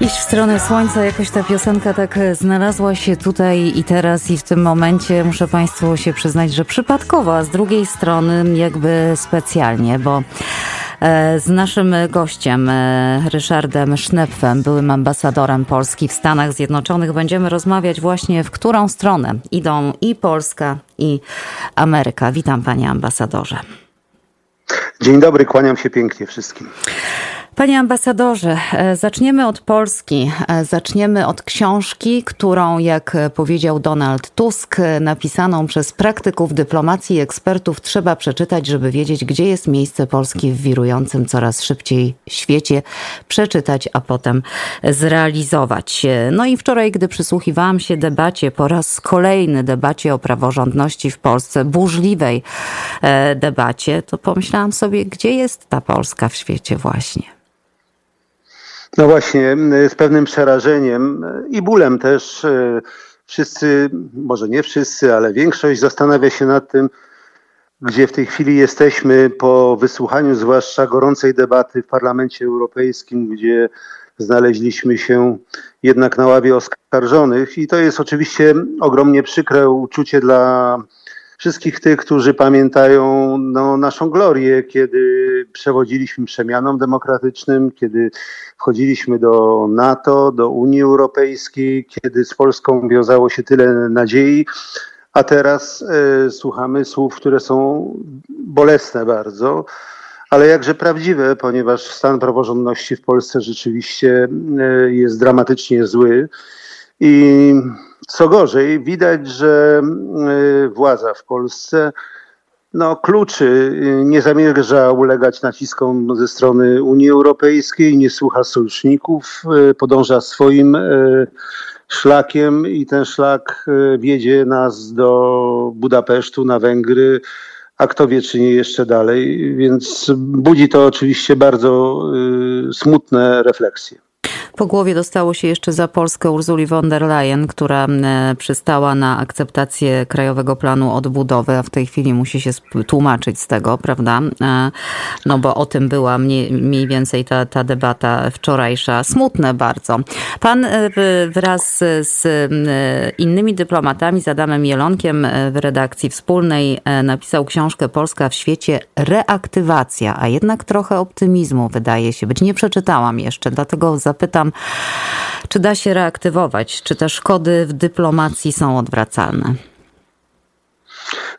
Iść w stronę słońca, jakoś ta piosenka tak znalazła się tutaj i teraz i w tym momencie muszę Państwu się przyznać, że przypadkowo, a z drugiej strony jakby specjalnie, bo e, z naszym gościem, e, Ryszardem Sznepfem, byłym ambasadorem Polski w Stanach Zjednoczonych, będziemy rozmawiać właśnie w którą stronę idą i Polska, i Ameryka. Witam Panie ambasadorze. Dzień dobry, kłaniam się pięknie wszystkim. Panie ambasadorze, e, zaczniemy od Polski. E, zaczniemy od książki, którą, jak powiedział Donald Tusk, napisaną przez praktyków dyplomacji i ekspertów, trzeba przeczytać, żeby wiedzieć, gdzie jest miejsce Polski w wirującym coraz szybciej świecie. Przeczytać, a potem zrealizować. No i wczoraj, gdy przysłuchiwałam się debacie, po raz kolejny debacie o praworządności w Polsce, burzliwej e, debacie, to pomyślałam sobie, gdzie jest ta Polska w świecie właśnie. No właśnie, z pewnym przerażeniem i bólem też e, wszyscy, może nie wszyscy, ale większość zastanawia się nad tym, gdzie w tej chwili jesteśmy po wysłuchaniu zwłaszcza gorącej debaty w Parlamencie Europejskim, gdzie znaleźliśmy się jednak na ławie oskarżonych. I to jest oczywiście ogromnie przykre uczucie dla wszystkich tych, którzy pamiętają no, naszą glorię, kiedy przewodziliśmy przemianom demokratycznym, kiedy wchodziliśmy do NATO, do Unii Europejskiej, kiedy z Polską wiązało się tyle nadziei, a teraz e, słuchamy słów, które są bolesne bardzo, ale jakże prawdziwe, ponieważ stan praworządności w Polsce rzeczywiście e, jest dramatycznie zły. I co gorzej, widać, że e, władza w Polsce no, kluczy nie zamierza ulegać naciskom ze strony Unii Europejskiej, nie słucha sojuszników, e, podąża swoim szlakiem i ten szlak wiedzie nas do Budapesztu, na Węgry, a kto wie, czy nie jeszcze dalej. Więc budzi to oczywiście bardzo smutne refleksje. Po głowie dostało się jeszcze za Polskę Ursuli von der Leyen, która przystała na akceptację Krajowego Planu Odbudowy, a w tej chwili musi się tłumaczyć z tego, prawda? E, no bo o tym była mniej, mniej więcej ta, ta debata wczorajsza. Smutne bardzo. Pan e, wraz z innymi dyplomatami, z Adamem Jelonkiem e, w redakcji wspólnej napisał książkę Polska w świecie reaktywacja, a jednak trochę optymizmu wydaje się być. Nie przeczytałam jeszcze, dlatego zapytam czy da się reaktywować? Czy te szkody w dyplomacji są odwracalne?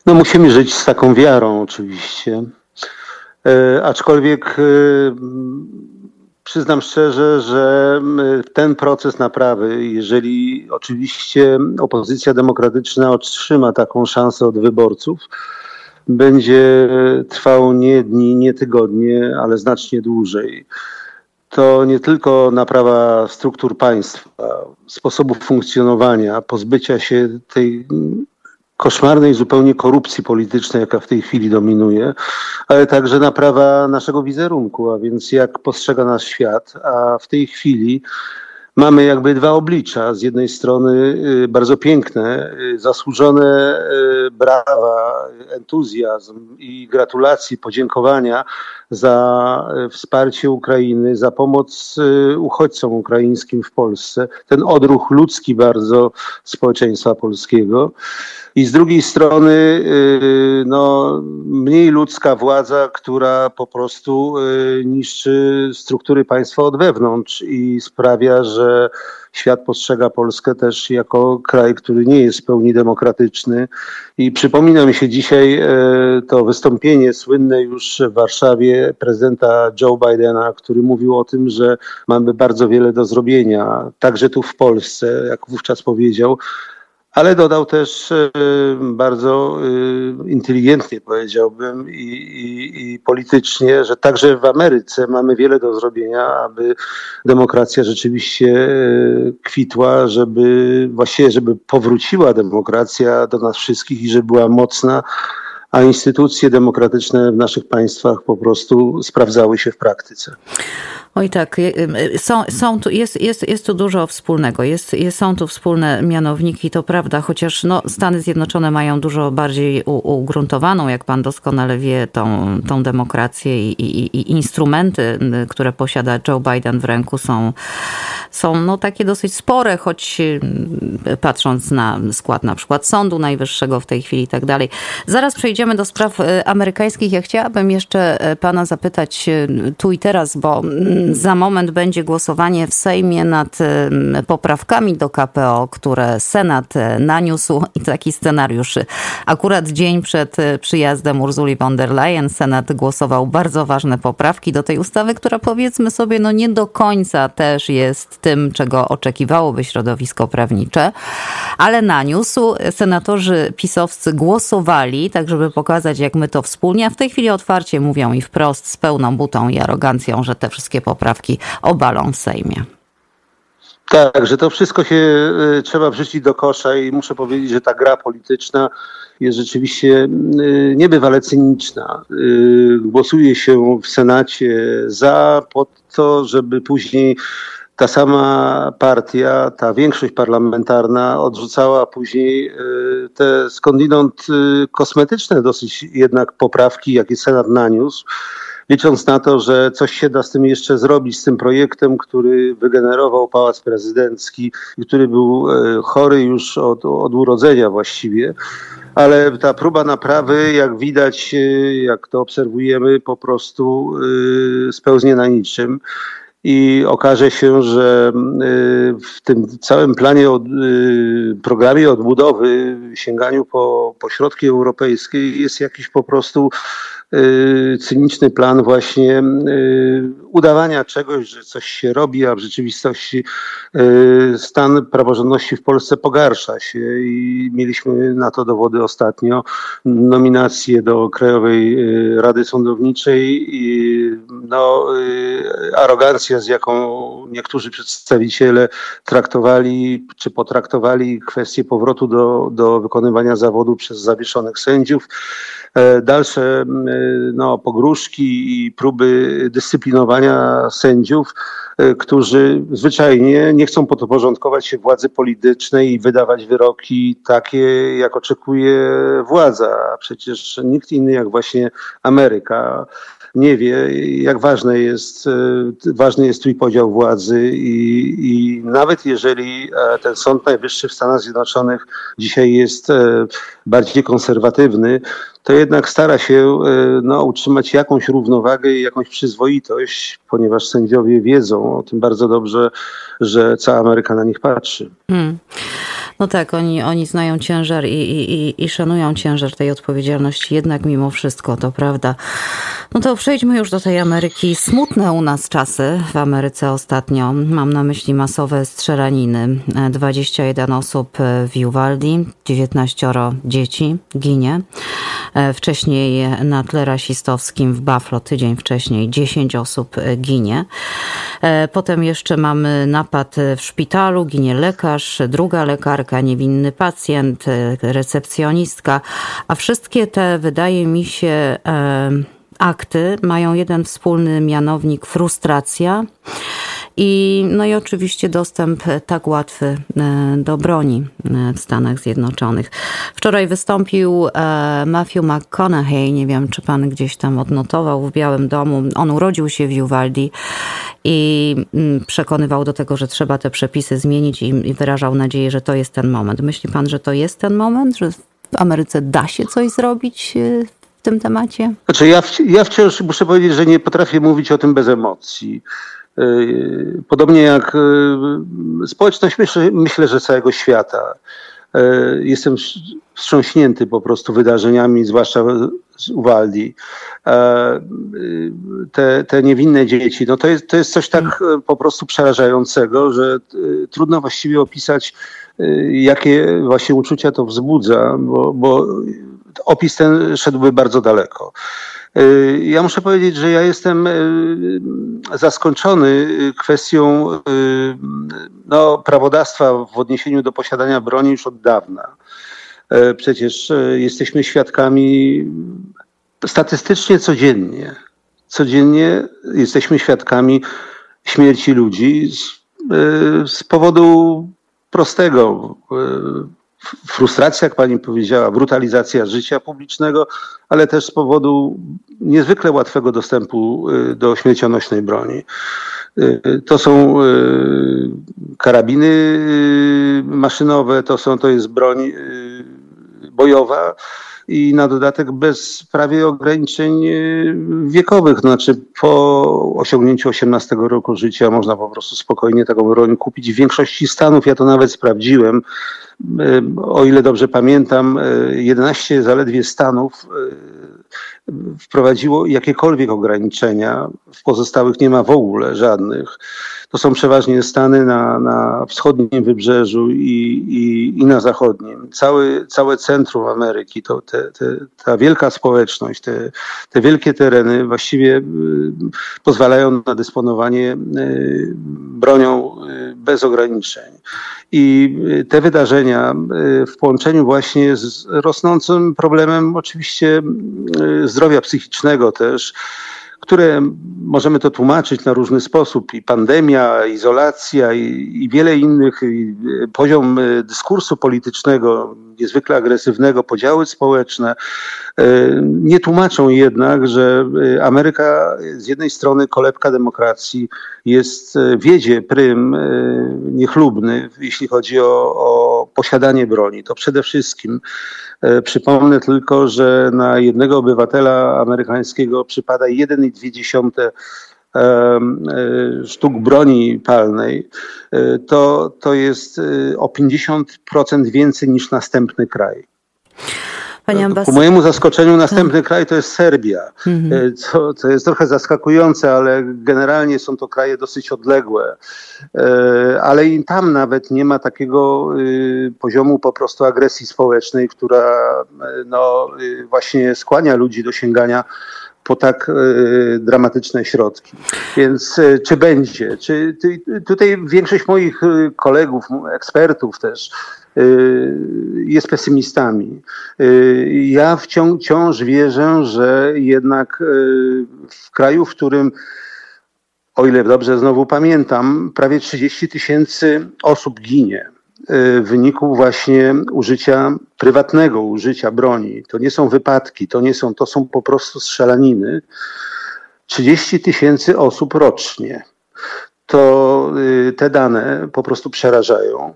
No musimy żyć z taką wiarą oczywiście. E, aczkolwiek e, przyznam szczerze, że ten proces naprawy, jeżeli oczywiście opozycja demokratyczna otrzyma taką szansę od wyborców, będzie trwał nie dni, nie tygodnie, ale znacznie dłużej to nie tylko naprawa struktur państwa, sposobów funkcjonowania, pozbycia się tej koszmarnej zupełnie korupcji politycznej, jaka w tej chwili dominuje, ale także naprawa naszego wizerunku, a więc jak postrzega nas świat, a w tej chwili mamy jakby dwa oblicza. Z jednej strony y, bardzo piękne, y, zasłużone y, brawa, entuzjazm i gratulacje, podziękowania za wsparcie Ukrainy, za pomoc uchodźcom ukraińskim w Polsce. Ten odruch ludzki bardzo społeczeństwa polskiego. I z drugiej strony y, no, mniej ludzka władza, która po prostu y, niszczy struktury państwa od wewnątrz i sprawia, że świat postrzega Polskę też jako kraj, który nie jest w pełni demokratyczny. I przypomina mi się dzisiaj y, to wystąpienie słynne już w Warszawie prezydenta Joe Bidena, który mówił o tym, że mamy bardzo wiele do zrobienia, także tu w Polsce, jak wówczas powiedział ale dodał też e, bardzo e, inteligentnie, powiedziałbym, i, i, i, politycznie, że także w Ameryce mamy wiele do zrobienia, aby demokracja rzeczywiście e, kwitła, żeby właściwie, żeby powróciła demokracja do nas wszystkich i żeby była mocna, a instytucje demokratyczne w naszych państwach po prostu sprawdzały się w praktyce. Oj tak, są, są tu, jest, jest, jest tu dużo wspólnego. Jest, jest, są tu wspólne mianowniki, to prawda, chociaż no, Stany Zjednoczone mają dużo bardziej ugruntowaną, jak pan doskonale wie, tą, tą demokrację i, i, i instrumenty, które posiada Joe Biden w ręku są, są no, takie dosyć spore, choć patrząc na skład na przykład Sądu Najwyższego w tej chwili i tak dalej. Zaraz przejdziemy do spraw e, amerykańskich. Ja chciałabym jeszcze e, pana zapytać e, tu i teraz, bo za moment będzie głosowanie w Sejmie nad poprawkami do KPO, które Senat naniósł i taki scenariusz. Akurat dzień przed przyjazdem Urzuli von der Leyen Senat głosował bardzo ważne poprawki do tej ustawy, która powiedzmy sobie, no nie do końca też jest tym, czego oczekiwałoby środowisko prawnicze, ale naniósł. Senatorzy pisowscy głosowali, tak żeby pokazać, jak my to wspólnie, a w tej chwili otwarcie mówią i wprost z pełną butą i arogancją, że te wszystkie poprawki obalą w Sejmie. Tak, że to wszystko się y, trzeba wrzucić do kosza i muszę powiedzieć, że ta gra polityczna jest rzeczywiście y, niebywale cyniczna. Y, głosuje się w Senacie za po to, żeby później ta sama partia, ta większość parlamentarna odrzucała później te skądinąd kosmetyczne dosyć jednak poprawki, jakie Senat naniósł licząc na to, że coś się da z tym jeszcze zrobić, z tym projektem, który wygenerował Pałac Prezydencki i który był e, chory już od, od urodzenia właściwie. Ale ta próba naprawy, jak widać, e, jak to obserwujemy, po prostu spełznie na niczym i okaże się, że w tym całym planie, od, programie odbudowy, sięganiu po, po środki europejskie jest jakiś po prostu Y, cyniczny plan właśnie y, udawania czegoś, że coś się robi, a w rzeczywistości y, stan praworządności w Polsce pogarsza się i mieliśmy na to dowody ostatnio. Nominacje do Krajowej Rady Sądowniczej i no, arogancja, z jaką niektórzy przedstawiciele traktowali czy potraktowali kwestię powrotu do, do wykonywania zawodu przez zawieszonych sędziów. E, dalsze no, pogróżki i próby dyscyplinowania sędziów, e, którzy zwyczajnie nie chcą podporządkować się władzy politycznej i wydawać wyroki takie, jak oczekuje władza. Przecież nikt inny jak właśnie Ameryka nie wie, jak ważne jest, e, ważny jest trójpodział władzy i, i nawet jeżeli ten Sąd Najwyższy w Stanach Zjednoczonych dzisiaj jest bardziej konserwatywny, to jednak stara się e, no, utrzymać jakąś równowagę i jakąś przyzwoitość, ponieważ sędziowie wiedzą o tym bardzo dobrze, że cała Ameryka na nich patrzy. Hmm. No tak, oni, oni znają ciężar i, i, i szanują ciężar tej odpowiedzialności, jednak mimo wszystko, to prawda. No to przejdźmy już do tej Ameryki. Smutne u nas czasy w Ameryce ostatnio. Mam na myśli masowe strzelaniny. 21 osób w Uvalde, 19 dzieci ginie. Wcześniej na tle rasistowskim w Buffalo, tydzień wcześniej, 10 osób ginie. Potem jeszcze mamy napad w szpitalu, ginie lekarz, druga lekarka, niewinny pacjent, recepcjonistka, a wszystkie te, wydaje mi się, akty mają jeden wspólny mianownik frustracja. I, no i oczywiście dostęp tak łatwy e, do broni e, w Stanach Zjednoczonych. Wczoraj wystąpił e, Matthew McConaughey, nie wiem czy pan gdzieś tam odnotował w Białym Domu. On urodził się w Uvalde i mm, przekonywał do tego, że trzeba te przepisy zmienić i wyrażał nadzieję, że to jest ten moment. Myśli pan, że to jest ten moment, że w Ameryce da się coś zrobić w tym temacie? Znaczy ja, ja wciąż muszę powiedzieć, że nie potrafię mówić o tym bez emocji. Y, podobnie jak y, społeczność, myślę, myślę, że całego świata. Y, jestem wstrząśnięty po prostu wydarzeniami, zwłaszcza z Uwaldi. Te, te niewinne dzieci, no to jest, to jest coś tak po prostu przerażającego, że trudno właściwie opisać, jakie właśnie uczucia to wzbudza, bo, bo opis ten szedłby bardzo daleko. Y, ja muszę powiedzieć, że ja jestem y, zaskoczony kwestią y, no, prawodawstwa w odniesieniu do posiadania broni już od dawna. Przecież jesteśmy świadkami statystycznie codziennie. Codziennie jesteśmy świadkami śmierci ludzi z, z powodu prostego frustracja, jak pani powiedziała, brutalizacja życia publicznego, ale też z powodu niezwykle łatwego dostępu y, do śmiercionośnej broni. Y, to są y, karabiny maszynowe, to, są, to jest broń bojowa i na dodatek bez prawie ograniczeń wiekowych. Znaczy po osiągnięciu 18 roku życia można po prostu spokojnie taką broń kupić w większości stanów. Ja to nawet sprawdziłem o ile dobrze pamiętam, 11 zaledwie stanów wprowadziło jakiekolwiek ograniczenia, w pozostałych nie ma w ogóle żadnych. To są przeważnie stany na, na wschodnim wybrzeżu i, i, i na zachodnim. Cały, całe centrum Ameryki, to te, te, ta wielka społeczność, te, te wielkie tereny właściwie y, pozwalają na dysponowanie y, bronią y, bez ograniczeń. I te wydarzenia w połączeniu właśnie z rosnącym problemem oczywiście zdrowia psychicznego też, które możemy to tłumaczyć na różny sposób. I pandemia, izolacja i, i wiele innych, i poziom e, dyskursu politycznego niezwykle agresywnego, podziały społeczne, e, nie tłumaczą jednak, że e, Ameryka z jednej strony kolebka demokracji jest, wiedzie prym niechlubny, jeśli chodzi o, o posiadanie broni. To przede wszystkim przypomnę tylko, że na jednego obywatela amerykańskiego przypada 1,2 E, sztuk broni palnej, e, to, to jest e, o 50% więcej niż następny kraj. Panie Ku mojemu zaskoczeniu następny kraj to jest Serbia, mhm. co, co jest trochę zaskakujące, ale generalnie są to kraje dosyć odległe. Ale i tam nawet nie ma takiego poziomu po prostu agresji społecznej, która no, właśnie skłania ludzi do sięgania po tak y, dramatyczne środki. Więc y, czy będzie? Czy tutaj większość moich y, kolegów, ekspertów też jest pesymistami. Ja wciąż wierzę, że jednak w kraju, w którym o ile dobrze znowu pamiętam, prawie 30 tysięcy osób ginie w wyniku właśnie użycia prywatnego użycia broni. To nie są wypadki, to nie są, to są po prostu strzelaniny. 30 tysięcy osób rocznie. To y, te dane po prostu przerażają.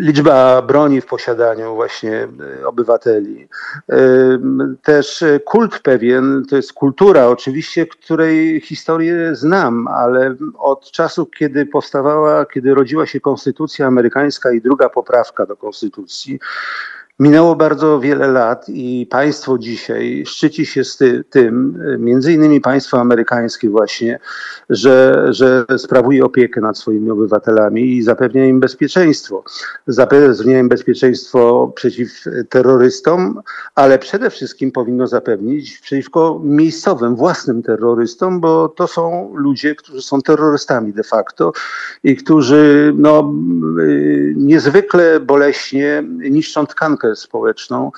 Liczba broni w posiadaniu właśnie y, obywateli. Y, też kult pewien, to jest kultura oczywiście, której historię znam, ale od czasu, kiedy powstawała, kiedy rodziła się konstytucja amerykańska i druga poprawka do konstytucji, Minęło bardzo wiele lat i państwo dzisiaj szczyci się z ty, tym, między innymi państwo amerykańskie właśnie, że, że sprawuje opiekę nad swoimi obywatelami i zapewnia im bezpieczeństwo. Zapewnia im bezpieczeństwo przeciw terrorystom, ale przede wszystkim powinno zapewnić przeciwko miejscowym, własnym terrorystom, bo to są ludzie, którzy są terrorystami de facto i którzy no, niezwykle boleśnie niszczą tkankę społeczną,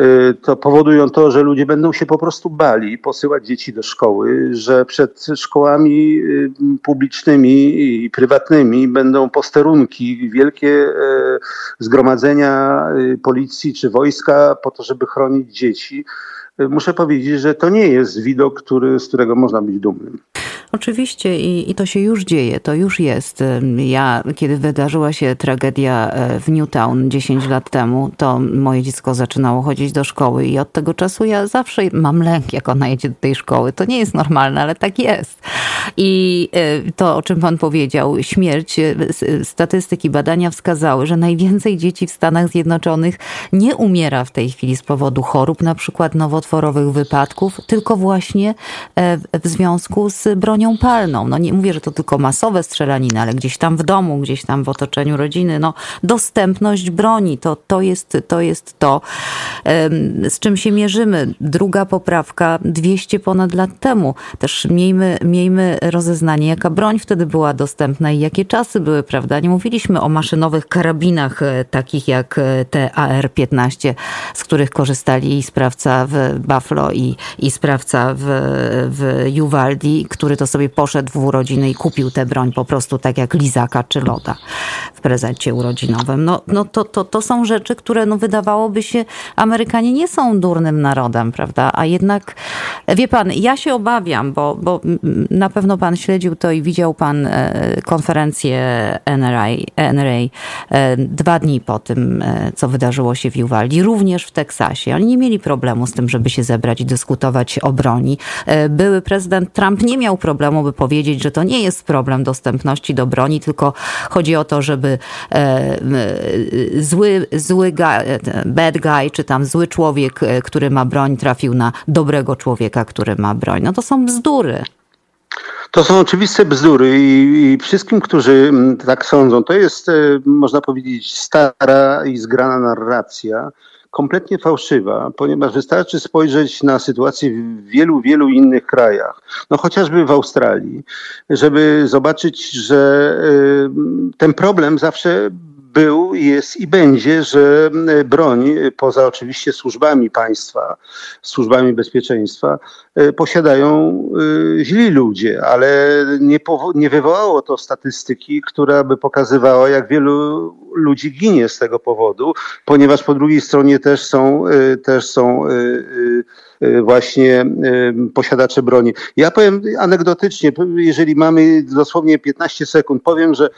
y, to powodują to, że ludzie będą się po prostu bali posyłać dzieci do szkoły, że przed szkołami y, publicznymi i prywatnymi będą posterunki, wielkie y, zgromadzenia policji czy wojska po to, żeby chronić dzieci. Muszę powiedzieć, że to nie jest widok, który, z którego można być dumnym. Oczywiście i, i to się już dzieje, to już jest. Ja, kiedy wydarzyła się tragedia e, w Newtown 10 lat temu, to moje dziecko zaczynało chodzić do szkoły i od tego czasu ja zawsze mam lęk, jak ona jedzie do tej szkoły. To nie jest normalne, ale tak jest. I e, to, o czym pan powiedział, śmierć, e, statystyki, badania wskazały, że najwięcej dzieci w Stanach Zjednoczonych nie umiera w tej chwili z powodu chorób, na przykład nowotworowych wypadków, tylko właśnie w związku z bronią palną. No nie mówię, że to tylko masowe strzelaniny, ale gdzieś tam w domu, gdzieś tam w otoczeniu rodziny, no dostępność broni, to, to, jest, to jest to, z czym się mierzymy. Druga poprawka 200 ponad lat temu. Też miejmy, miejmy rozeznanie, jaka broń wtedy była dostępna i jakie czasy były, prawda? Nie mówiliśmy o maszynowych karabinach e, takich jak e, te AR-15, z których korzystali i sprawca w Buffalo i, i sprawca w, w Uvaldi, który to sobie poszedł w urodziny i kupił tę broń po prostu tak jak lizaka czy loda prezencie urodzinowym. No, no to, to, to są rzeczy, które no wydawałoby się, Amerykanie nie są durnym narodem, prawda? A jednak, wie pan, ja się obawiam, bo, bo na pewno pan śledził to i widział pan e, konferencję NRA, NRA e, dwa dni po tym, e, co wydarzyło się w Uvaldi, również w Teksasie. Oni nie mieli problemu z tym, żeby się zebrać i dyskutować o broni. Były prezydent Trump nie miał problemu, by powiedzieć, że to nie jest problem dostępności do broni, tylko chodzi o to, żeby zły, zły guy, bad guy, czy tam zły człowiek, który ma broń, trafił na dobrego człowieka, który ma broń. No to są bzdury. To są oczywiste bzdury i, wszystkim, którzy mm, tak sądzą, to jest, e, można powiedzieć, stara i zgrana narracja, kompletnie fałszywa, ponieważ wystarczy spojrzeć na sytuację w wielu, wielu innych krajach, no chociażby w Australii, żeby zobaczyć, że e, ten problem zawsze był, jest i będzie, że broń, poza oczywiście służbami państwa, służbami bezpieczeństwa, e, posiadają e, źli ludzie, ale nie, nie wywołało to statystyki, która by pokazywała, jak wielu ludzi ginie z tego powodu, ponieważ po drugiej stronie też są, e, też są właśnie posiadacze broni. Ja powiem anegdotycznie, jeżeli mamy dosłownie 15 sekund, powiem, że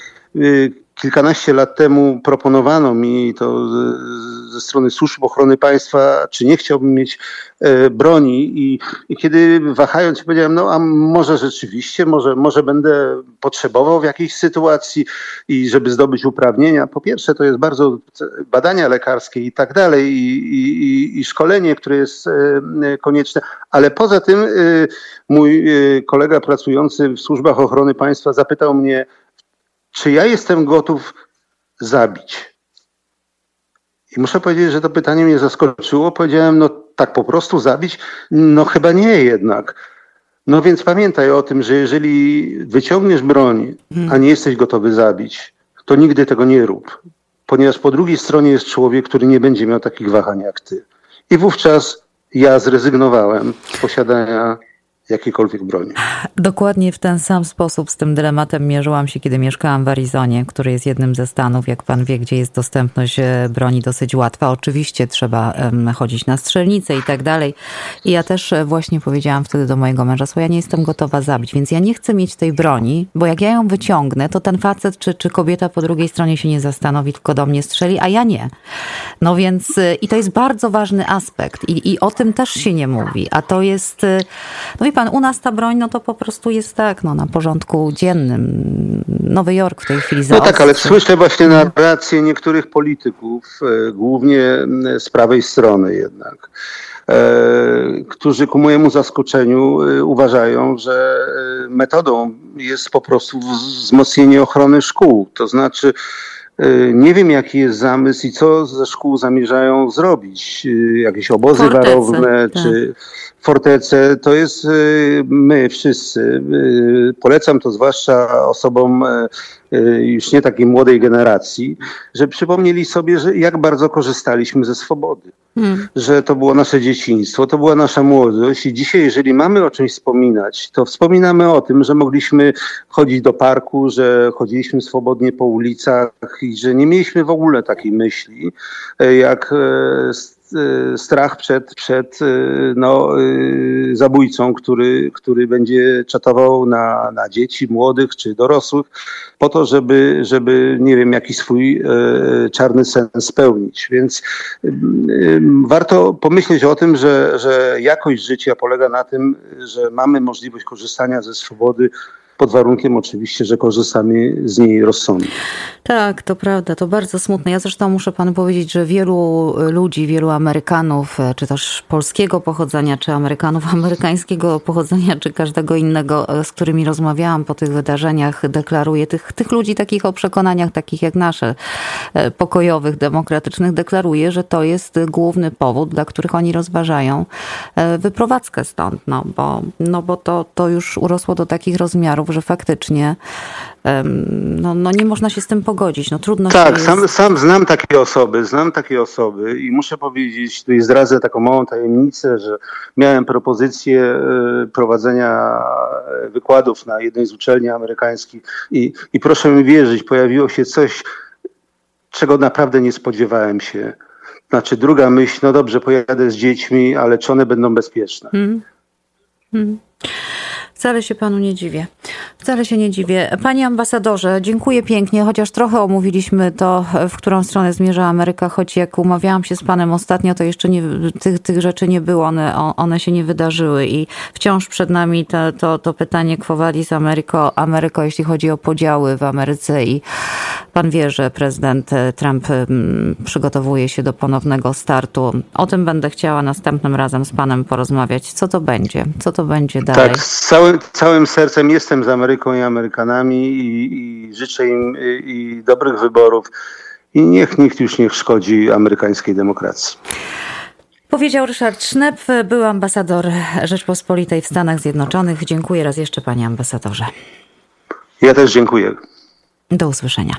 kilkanaście lat temu proponowano mi to ze strony służb ochrony państwa, czy nie chciałbym mieć e, broni i, i kiedy wahając powiedziałem, no a może rzeczywiście, może, może będę potrzebował w jakiejś sytuacji i żeby zdobyć uprawnienia. Po pierwsze to jest bardzo badania lekarskie i tak dalej i, i, i szkolenie, które jest e, konieczne, ale poza tym e, mój kolega pracujący w służbach ochrony państwa zapytał mnie, czy ja jestem gotów zabić? I muszę powiedzieć, że to pytanie mnie zaskoczyło. Powiedziałem, no tak po prostu zabić? No chyba nie jednak. No więc pamiętaj o tym, że jeżeli wyciągniesz broń, a nie jesteś gotowy zabić, to nigdy tego nie rób. Ponieważ po drugiej stronie jest człowiek, który nie będzie miał takich wahań jak ty. I wówczas ja zrezygnowałem z posiadania jakiejkolwiek broni. Dokładnie w ten sam sposób z tym dylematem mierzyłam się, kiedy mieszkałam w Arizonie, który jest jednym ze stanów, jak pan wie, gdzie jest dostępność e, broni dosyć łatwa. Oczywiście trzeba chodzić na strzelnicę i tak dalej. I ja też e, właśnie powiedziałam wtedy do mojego męża, słuchaj, ja nie jestem gotowa zabić, więc ja nie chcę mieć tej broni, bo jak ja ją wyciągnę, to ten facet czy, czy kobieta po drugiej stronie się nie zastanowi, tylko do mnie strzeli, a ja nie. No więc e, i to jest bardzo ważny aspekt i, i o tym też się nie mówi, a to jest, no pan, u nas ta broń, no to po prostu jest tak, no na porządku dziennym. Nowy Jork w tej chwili zaostrzy. No tak, ale słyszę właśnie narrację niektórych polityków, e, głównie z prawej strony jednak, e, którzy ku mojemu zaskoczeniu e, uważają, że metodą jest po prostu wzmocnienie ochrony szkół. To znaczy, nie wiem, jaki jest zamysł i co ze szkół zamierzają zrobić. Jakieś obozy Fortece, warowne, tak. czy fortece, to jest y, my wszyscy. Y, polecam to zwłaszcza osobom y, już nie takiej młodej generacji, że przypomnieli sobie, że jak bardzo korzystaliśmy ze swobody. Hmm. Że to było nasze dzieciństwo, to była nasza młodość i dzisiaj, jeżeli mamy o czymś wspominać, to wspominamy o tym, że mogliśmy chodzić do parku, że chodziliśmy swobodnie po ulicach i że nie mieliśmy w ogóle takiej myśli, jak e, strach przed, przed y, no, y, zabójcą, który, który będzie czatował na, na dzieci, młodych czy dorosłych, po to, żeby, żeby nie wiem, jakiś swój czarny sen spełnić. Więc warto pomyśleć o tym, że, że jakość życia polega na tym, że mamy możliwość korzystania ze swobody pod warunkiem oczywiście, że korzystamy z niej rozsądnie. Tak, to prawda, to bardzo smutne. Ja zresztą muszę panu powiedzieć, że wielu ludzi, wielu Amerykanów, czy też polskiego pochodzenia, czy Amerykanów amerykańskiego pochodzenia, czy każdego innego, z którymi rozmawiałam po tych wydarzeniach, deklaruje, tych, tych ludzi takich o przekonaniach, takich jak nasze, pokojowych, demokratycznych, deklaruje, że to jest główny powód, dla których oni rozważają e, wyprowadzkę stąd, no bo, no bo to, to już urosło do takich rozmiarów, że faktycznie no, no nie można się z tym pogodzić. No, trudno tak, sam, sam znam takie osoby, znam takie osoby i muszę powiedzieć, tutaj zdradzę taką małą tajemnicę, że miałem propozycję e, prowadzenia wykładów na jednej z uczelni amerykańskich i, i proszę mi wierzyć, pojawiło się coś, czego naprawdę nie spodziewałem się. Znaczy druga myśl, no dobrze, pojadę z dziećmi, ale czy one będą bezpieczne? Hmm. Hmm. Wcale się panu nie dziwię. Wcale się nie dziwię. Panie ambasadorze, dziękuję pięknie, chociaż trochę omówiliśmy to, w którą stronę zmierza Ameryka, choć jak umawiałam się z panem ostatnio, to jeszcze nie, tych, tych rzeczy nie było, one, one się nie wydarzyły i wciąż przed nami to, to, to pytanie Quo Vadis Ameryko, Ameryko, jeśli chodzi o podziały w Ameryce i pan wie, że prezydent Trump mm, przygotowuje się do ponownego startu. O tym będę chciała następnym razem z panem porozmawiać. Co to będzie? Co to będzie dalej? Tak, z całym, całym sercem jestem z Ameryką i Amerykanami i, i życzę im i, i dobrych wyborów. I niech nikt już nie szkodzi amerykańskiej demokracji. Powiedział Ryszard Sznep, był ambasador Rzeczpospolitej w Stanach Zjednoczonych. Dziękuję raz jeszcze, panie ambasadorze. Ja też dziękuję. Do usłyszenia.